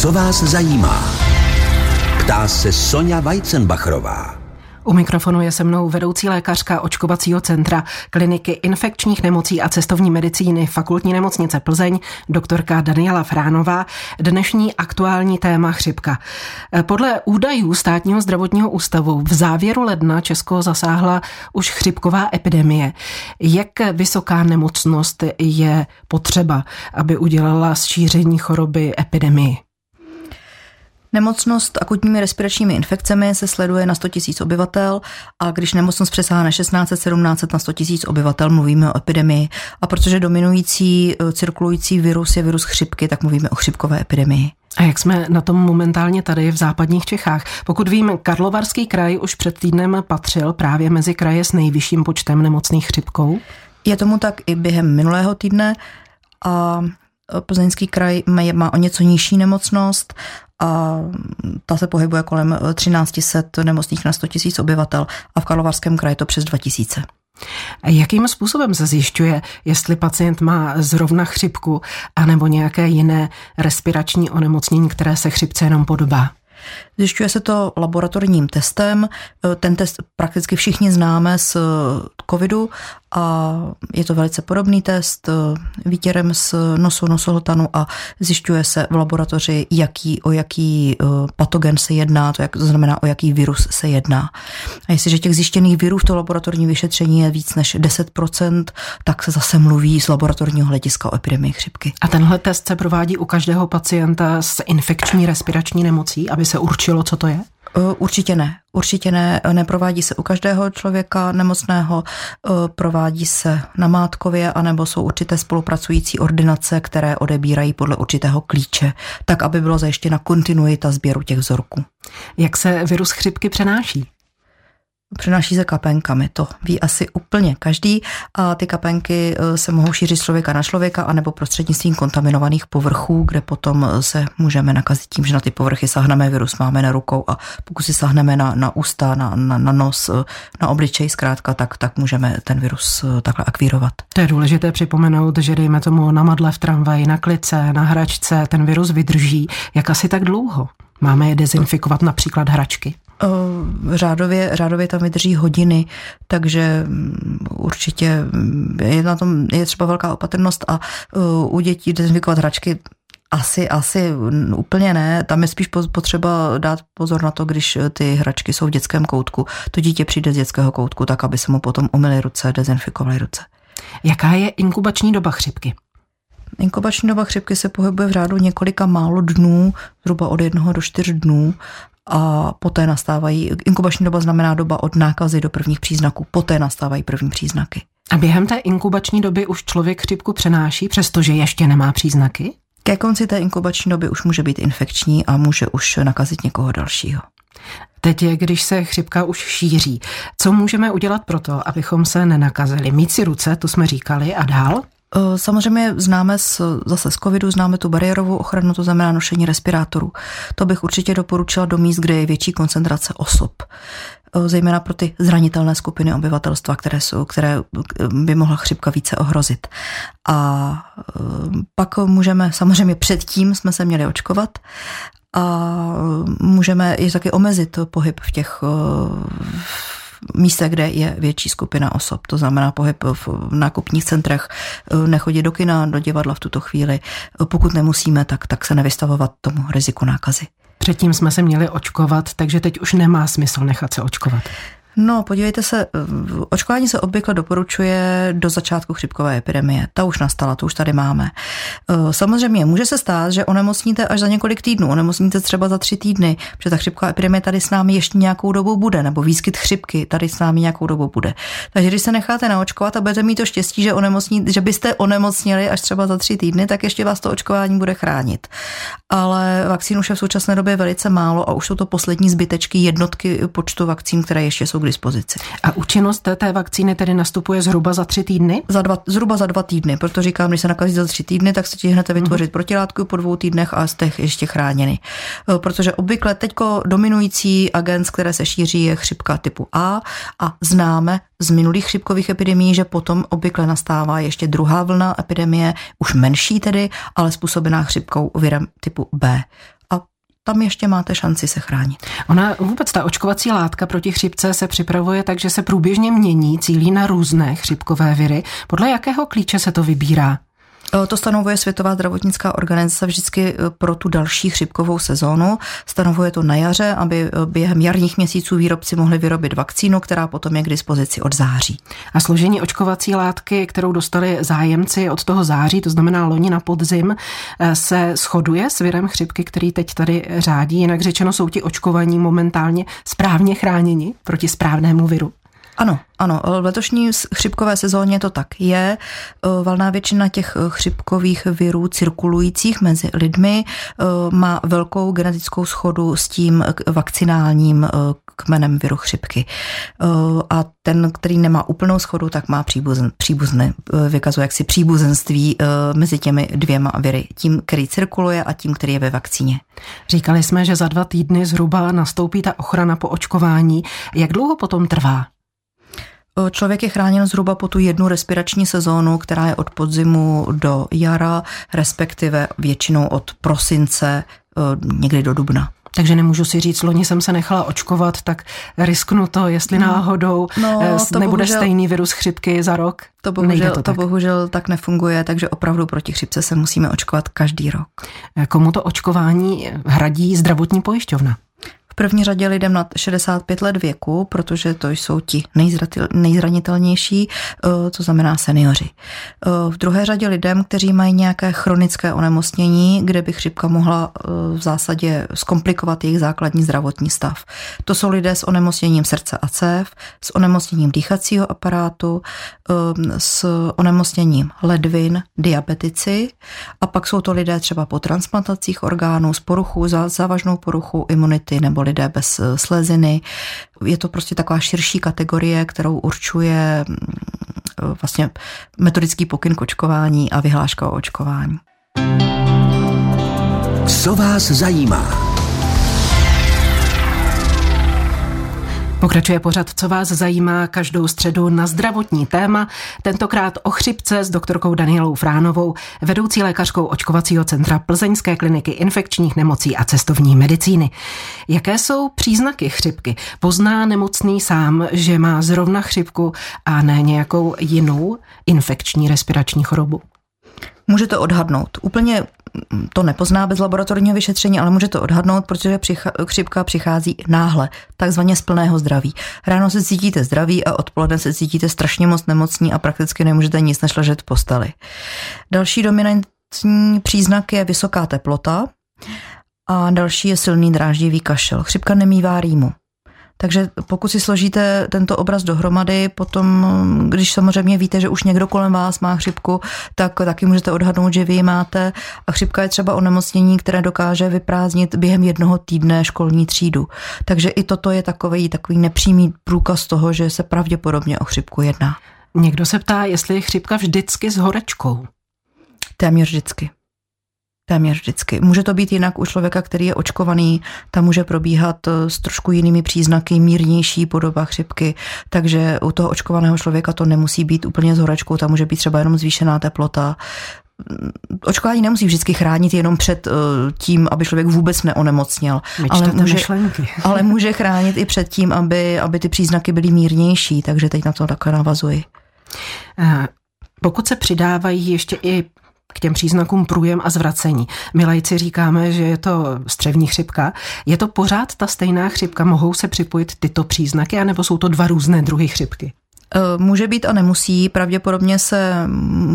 Co vás zajímá? Ptá se Sonja Weizenbachrová. U mikrofonu je se mnou vedoucí lékařka očkovacího centra kliniky infekčních nemocí a cestovní medicíny fakultní nemocnice Plzeň, doktorka Daniela Fránová. Dnešní aktuální téma chřipka. Podle údajů státního zdravotního ústavu v závěru ledna Česko zasáhla už chřipková epidemie. Jak vysoká nemocnost je potřeba, aby udělala šíření choroby epidemii? Nemocnost akutními respiračními infekcemi se sleduje na 100 000 obyvatel a když nemocnost přesáhne 16 17 na 100 000 obyvatel, mluvíme o epidemii. A protože dominující eh, cirkulující virus je virus chřipky, tak mluvíme o chřipkové epidemii. A jak jsme na tom momentálně tady v západních Čechách? Pokud vím, Karlovarský kraj už před týdnem patřil právě mezi kraje s nejvyšším počtem nemocných chřipkou. Je tomu tak i během minulého týdne a Plzeňský kraj má o něco nižší nemocnost a ta se pohybuje kolem 1300 nemocných na 100 000 obyvatel a v Karlovarském kraji to přes 2000. Jakým způsobem se zjišťuje, jestli pacient má zrovna chřipku anebo nějaké jiné respirační onemocnění, které se chřipce jenom podobá? Zjišťuje se to laboratorním testem. Ten test prakticky všichni známe z covidu a je to velice podobný test výtěrem z nosu nosohltanu a zjišťuje se v laboratoři, jaký, o jaký eh, patogen se jedná, to, jak, to znamená, o jaký virus se jedná. A jestliže těch zjištěných virů v to laboratorní vyšetření je víc než 10%, tak se zase mluví z laboratorního hlediska o epidemii chřipky. A tenhle test se provádí u každého pacienta s infekční respirační nemocí, aby se určilo, co to je? Eh, určitě ne. Určitě ne. Neprovádí se u každého člověka nemocného, eh, provádí se na Mátkově, anebo jsou určité spolupracující ordinace, které odebírají podle určitého klíče, tak aby bylo zajištěna kontinuita sběru těch vzorků. Jak se virus chřipky přenáší? Přenáší se kapenkami, to ví asi úplně každý a ty kapenky eh, se mohou šířit z člověka na člověka anebo prostřednictvím kontaminovaných povrchů, kde potom eh, se můžeme nakazit tím, že na ty povrchy sahneme, virus máme na rukou a pokud si sahneme na, na ústa, na, na, na nos, eh, na obličej zkrátka, tak, tak můžeme ten virus takhle akvírovat. To je důležité připomenout, že dejme tomu na madle v tramvaji, na klice, na hračce, ten virus vydrží. Jak asi tak dlouho? Máme je dezinfikovat například hračky? Řádově, řádově tam vydrží hodiny, takže mm, určitě je na tom je třeba velká opatrnost a u dětí dezinfikovat hračky asi, asi úplně ne. Tam je spíš potřeba dát pozor na to, když ty hračky jsou v dětském koutku. To dítě přijde z dětského koutku, tak aby se mu potom umyly ruce, dezinfikovaly ruce. Jaká je inkubační doba chřipky? Inkubační doba chřipky se pohybuje v řádu několika málo dnů, zhruba od jednoho do čtyř dnů a poté nastávají, inkubační doba znamená doba od nákazy do prvních příznaků, poté nastávají první příznaky. A během té inkubační doby už člověk chřipku přenáší, přestože ještě nemá příznaky? Ke konci té inkubační doby už může být infekční a může už nakazit někoho dalšího. Teď, když se chřipka už šíří, co můžeme udělat pro to, abychom se nenakazili? Mít si ruce, to jsme říkali, a dál? Eh, samozřejmě známe z, zase z covidu, známe tu bariérovou ochranu, to znamená nošení respirátorů. To bych určitě doporučila do míst, kde je větší koncentrace osob eh, zejména pro ty zranitelné skupiny obyvatelstva, které, jsou, které eh, by mohla chřipka více ohrozit. A pak můžeme, samozřejmě předtím jsme se měli očkovat a můžeme i taky omezit pohyb v těch místech, kde je větší skupina osob. To znamená pohyb v nákupních centrech, nechodit do kina, do divadla v tuto chvíli. Pokud nemusíme, tak, tak se nevystavovat tomu riziku nákazy. Předtím jsme se měli očkovat, takže teď už nemá smysl nechat se očkovat. No, podívejte se, očkování se obvykle doporučuje do začátku chřipkové epidemie. Ta už nastala, to už tady máme. E, samozřejmě může se stát, že onemocníte až za několik týdnů, onemocníte třeba za tři týdny, protože ta chřipková epidemie tady s námi ještě nějakou dobu bude, nebo výskyt chřipky tady s námi nějakou dobu bude. Takže když se necháte naočkovat a budete mít to štěstí, že, onemocní, že byste onemocnili až třeba za tři týdny, tak ještě vás to očkování bude chránit. Ale vakcín už je v současné době velice málo a už jsou to poslední zbytečky jednotky počtu vakcín, které ještě jsou k dispozici. A účinnost té vakcíny tedy nastupuje zhruba za tři týdny? Za dva, zhruba za dva týdny, protože říkám, když se nakazí za tři týdny, tak se ti hned vytvořit mm-hmm. protilátku po dvou týdnech a jste ještě chráněni. E, protože obvykle teďko dominující agens, které se šíří, je chřipka typu A a známe z minulých chřipkových epidemií, že potom obvykle nastává ještě druhá vlna epidemie, už menší tedy, ale způsobená chřipkou virem typu B. Tam ještě máte šanci se chránit. Ona vůbec ta očkovací látka proti chřipce se připravuje tak, že se průběžně mění, cílí na různé chřipkové viry. Podle jakého klíče se to vybírá? Eh, to stanovuje Světová zdravotnická organizace vždycky eh, pro tu další chřipkovou sezónu. Stanovuje to na jaře, aby eh, během jarních měsíců výrobci mohli vyrobit vakcínu, která potom je k dispozici od září. A složení očkovací látky, kterou dostali zájemci od toho září, to znamená loni na podzim, se shoduje s virem chřipky, který teď tady řádí. Jinak řečeno, jsou ti očkovaní momentálně správně chráněni proti správnému viru? Ano, ano, v letošní chřipkové sezóně to tak je. Valná většina těch chřipkových virů cirkulujících mezi lidmi má velkou genetickou schodu s tím vakcinálním kmenem viru chřipky. A ten, který nemá úplnou schodu, tak má příbuzen, příbuzné, vykazuje jaksi příbuzenství mezi těmi dvěma viry. Tím, který cirkuluje a tím, který je ve vakcíně. Říkali jsme, že za dva týdny zhruba nastoupí ta ochrana po očkování. Jak dlouho potom trvá? Člověk je chráněn zhruba po tu jednu respirační sezónu, která je od podzimu do jara, respektive většinou od prosince někdy do dubna. Takže nemůžu si říct, loni jsem se nechala očkovat, tak risknu to, jestli hmm. náhodou no, to nebude bohužel, stejný virus chřipky za rok. To bohužel, to, to bohužel tak nefunguje, takže opravdu proti chřipce se musíme očkovat každý rok. Komu to očkování hradí zdravotní pojišťovna? První řadě lidem nad 65 let věku, protože to jsou ti nejzranitelnější, eh, to znamená seniori. Eh, v druhé řadě lidem, kteří mají nějaké chronické onemocnění, kde by chřipka mohla eh, v zásadě zkomplikovat jejich základní zdravotní stav. To jsou lidé s onemocněním srdce a cév, s onemocněním dýchacího aparátu, s onemocněním ledvin, diabetici a pak jsou to lidé třeba po transplantacích orgánů, s poruchou, závažnou poruchou imunity nebo lidé bez eh, sleziny. Je to prostě taková širší kategorie, kterou určuje mm, vlastně metodický pokyn k očkování a vyhláška o očkování. Co vás zajímá? Pokračuje pořad, co vás zajímá každou středu na zdravotní téma, tentokrát o chřipce s doktorkou Danielou Fránovou, vedoucí lékařkou očkovacího centra Plzeňské kliniky infekčních nemocí a cestovní medicíny. Jaké jsou příznaky chřipky? Pozná nemocný sám, že má zrovna chřipku a ne nějakou jinou infekční respirační chorobu? Můžete odhadnout. Úplně to nepozná bez laboratorního vyšetření, ale může to odhadnout, protože přicha- chřipka přichází náhle, takzvaně z plného zdraví. Ráno se cítíte zdraví a odpoledne se cítíte strašně moc nemocní a prakticky nemůžete nic než ležet v posteli. Další dominantní příznak je vysoká teplota a další je silný dráždivý kašel. Chřipka nemývá rýmu. Takže pokud si složíte tento obraz dohromady, potom, když samozřejmě víte, že už někdo kolem vás má chřipku, tak taky můžete odhadnout, že vy ji máte. A chřipka je třeba onemocnění, které dokáže vyprázdnit během jednoho týdne školní třídu. Takže i toto je takový, takový nepřímý průkaz toho, že se pravděpodobně o chřipku jedná. Někdo se ptá, jestli je chřipka vždycky s horečkou. Téměř vždycky. Téměř vždycky. Může to být jinak u člověka, který je očkovaný, tam může probíhat eh, s trošku jinými příznaky, mírnější podoba chřipky, takže u toho očkovaného člověka to nemusí být úplně s horečkou, tam může být třeba jenom zvýšená teplota. Mm, očkování nemusí vždycky chránit jenom před eh, tím, aby člověk vůbec neonemocněl, ale může, ale může chránit i před tím, aby, aby ty příznaky byly mírnější, takže teď na to takhle navazuji. Eh, pokud se přidávají ještě i k těm příznakům průjem a zvracení. My lajci říkáme, že je to střevní chřipka. Je to pořád ta stejná chřipka? Mohou se připojit tyto příznaky, anebo jsou to dva různé druhy chřipky? E, může být a nemusí. Pravděpodobně se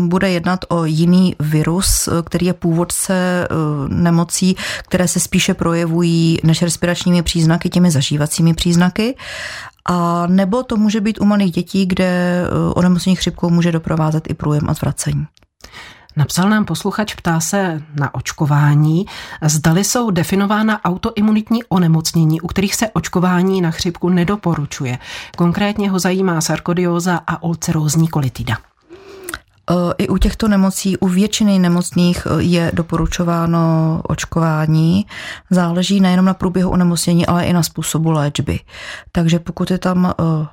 bude jednat o jiný virus, e, který je původce e, nemocí, které se spíše projevují než respiračními příznaky, těmi zažívacími příznaky. A nebo to může být u malých dětí, kde onemocnění chřipkou může doprovázet i průjem a zvracení. Napsal nám posluchač, ptá se na očkování. Zdali jsou definována autoimunitní onemocnění, u kterých se očkování na chřipku nedoporučuje. Konkrétně ho zajímá sarkodioza a ulcerózní kolitida. Eh, I u těchto nemocí, u většiny nemocných eh, je doporučováno očkování. Záleží nejenom na průběhu onemocnění, ale i na způsobu léčby. Takže pokud je tam eh,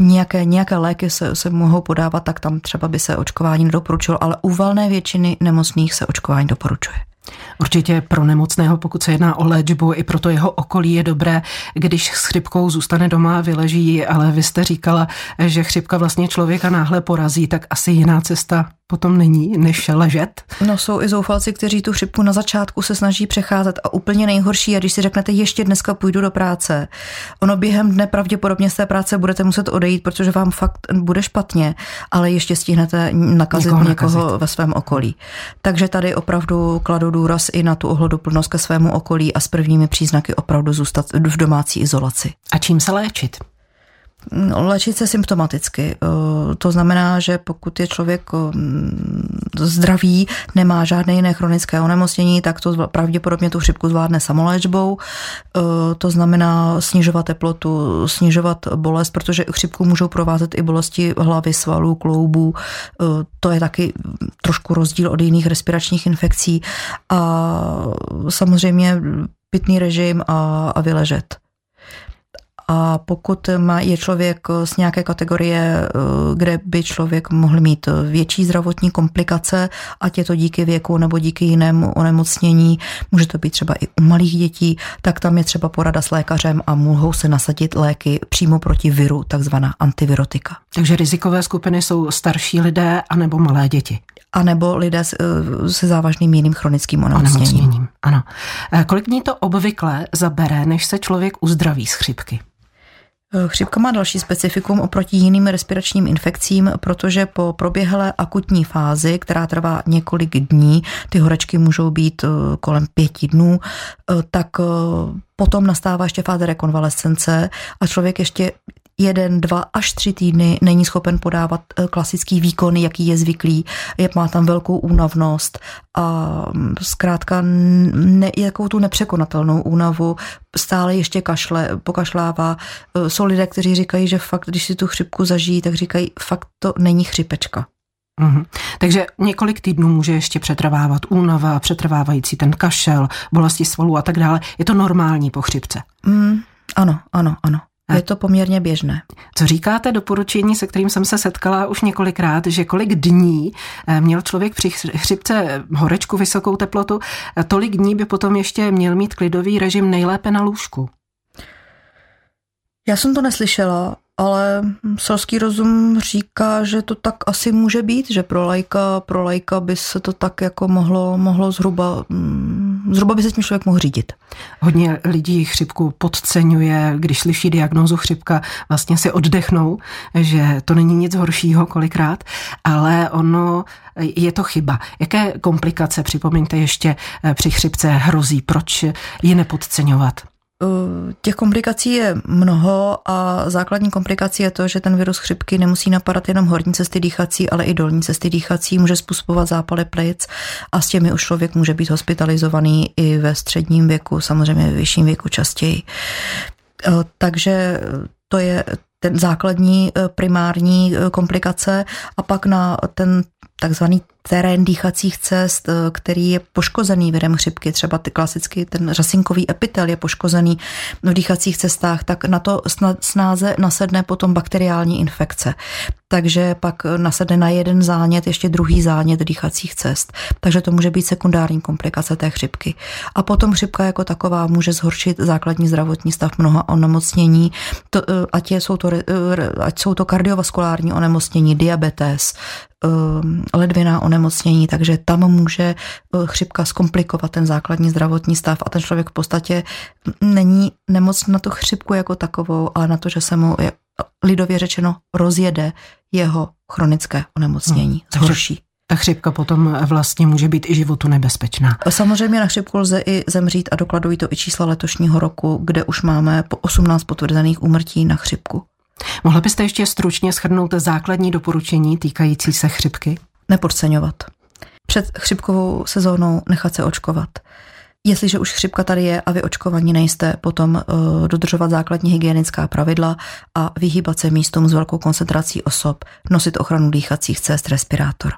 nějaké, nějaké léky se, se mohou podávat, tak tam třeba by se očkování nedoporučilo, ale u valné většiny nemocných se očkování doporučuje. Určitě pro nemocného, pokud se jedná o léčbu, i pro to jeho okolí je dobré, když s chřipkou zůstane doma a vyleží, ale vy jste říkala, že chřipka vlastně člověka náhle porazí, tak asi jiná cesta potom není, než ležet. No jsou i zoufalci, kteří tu chřipku na začátku se snaží přecházet a úplně nejhorší a když si řeknete ještě dneska půjdu do práce, ono během dne pravděpodobně z té práce budete muset odejít, protože vám fakt bude špatně, ale ještě stihnete nakazit někoho, někoho nakazit. ve svém okolí. Takže tady opravdu kladu důraz i na tu ohleduplnost ke svému okolí a s prvními příznaky opravdu zůstat v domácí izolaci. A čím se léčit? Léčit se symptomaticky. Eh, to znamená, že pokud je člověk eh, zdravý, nemá žádné jiné chronické onemocnění, tak to pravděpodobně tu chřipku zvládne samoléčbou. Eh, to znamená snižovat teplotu, snižovat bolest, protože chřipku můžou provázet i bolesti hlavy, svalů, kloubů. To je taky trošku rozdíl od jiných respiračních infekcí. A samozřejmě pitný režim a, a vyležet. A pokud má, je člověk z nějaké kategorie, eh, kde by člověk mohl mít větší zdravotní komplikace, ať je to díky věku nebo díky jinému onemocnění, může to být třeba i u malých dětí, tak tam je třeba porada s lékařem a mohou se nasadit léky přímo proti viru, takzvaná antivirotika. Takže rizikové skupiny jsou starší lidé anebo malé děti a nebo lidé eh, se závažným jiným chronickým onemocněním. onemocněním. Ano. Eh, kolik dní to obvykle zabere, než se člověk uzdraví z chřipky? Eh, chřipka má další specifikum oproti jiným respiračním infekcím, protože po proběhlé akutní fázi, která trvá několik dní, ty horečky můžou být eh, kolem pěti dnů, eh, tak potom nastává ještě fáze rekonvalescence a člověk ještě jeden, dva až tři týdny není schopen podávat eh, klasický výkon, jaký je zvyklý, je, má tam velkou únavnost a mm, zkrátka ne, jakou tu nepřekonatelnou únavu, stále ještě kašle, pokašlává. Eh, jsou lidé, kteří říkají, že fakt, když si tu chřipku zažijí, tak říkají, fakt to není chřipečka. Mm-hmm. Takže několik týdnů může ještě přetrvávat únava, přetrvávající ten kašel, bolesti svalů a tak dále. Je to normální po chřipce? Mm, ano, ano, ano. Je to poměrně běžné. Co říkáte doporučení, se kterým jsem se setkala už několikrát, že kolik dní eh, měl člověk při chřipce horečku, vysokou teplotu, eh, tolik dní by potom ještě měl mít klidový režim nejlépe na lůžku? Já jsem to neslyšela, ale selský rozum říká, že to tak asi může být, že pro lajka, pro lajka by se to tak jako mohlo, mohlo zhruba, mm, zhruba by se tím člověk mohl řídit. Hodně lidí chřipku podceňuje, když slyší diagnózu chřipka, vlastně si oddechnou, že to není nic horšího kolikrát, ale ono je to chyba. Jaké komplikace, připomeňte ještě, při chřipce hrozí, proč je nepodceňovat? Eh, těch komplikací je mnoho a základní komplikací je to, že ten virus chřipky nemusí napadat jenom horní cesty dýchací, ale i dolní cesty dýchací, může způsobovat zápaly plic a s těmi už člověk může být hospitalizovaný i ve středním věku, samozřejmě ve vyšším věku častěji. Eh, takže to je ten základní eh, primární komplikace a pak na ten takzvaný terén dýchacích cest, eh, který je poškozený virem chřipky, třeba ty klasicky ten řasinkový epitel je poškozený v dýchacích cestách, tak na to snáze nasedne potom bakteriální infekce. Takže pak nasedne na jeden zánět ještě druhý zánět dýchacích cest. Takže to může být sekundární komplikace té chřipky. A potom chřipka jako taková může zhoršit základní zdravotní stav mnoha onemocnění, to, eh, ať, je, jsou to, eh, ať jsou to kardiovaskulární onemocnění, diabetes, ledviná onemocnění, takže tam může eh, chřipka zkomplikovat ten základní zdravotní stav a ten člověk v podstatě není nemocný na tu chřipku jako takovou, ale na to, že se mu lidově řečeno rozjede jeho chronické onemocnění, hmm, zhorší. Ta chřipka potom vlastně může být i životu nebezpečná. Samozřejmě na chřipku lze i zemřít a dokladují to i čísla letošního roku, kde už máme po 18 potvrzených úmrtí na chřipku. Mohla byste ještě stručně shrnout základní doporučení týkající se chřipky? nepodceňovat. Před chřipkovou sezónou nechat se očkovat. Jestliže už chřipka tady je a vy očkovaní nejste, potom uh, dodržovat základní hygienická pravidla a vyhýbat se místům s velkou koncentrací osob, nosit ochranu dýchacích cest, respirátor.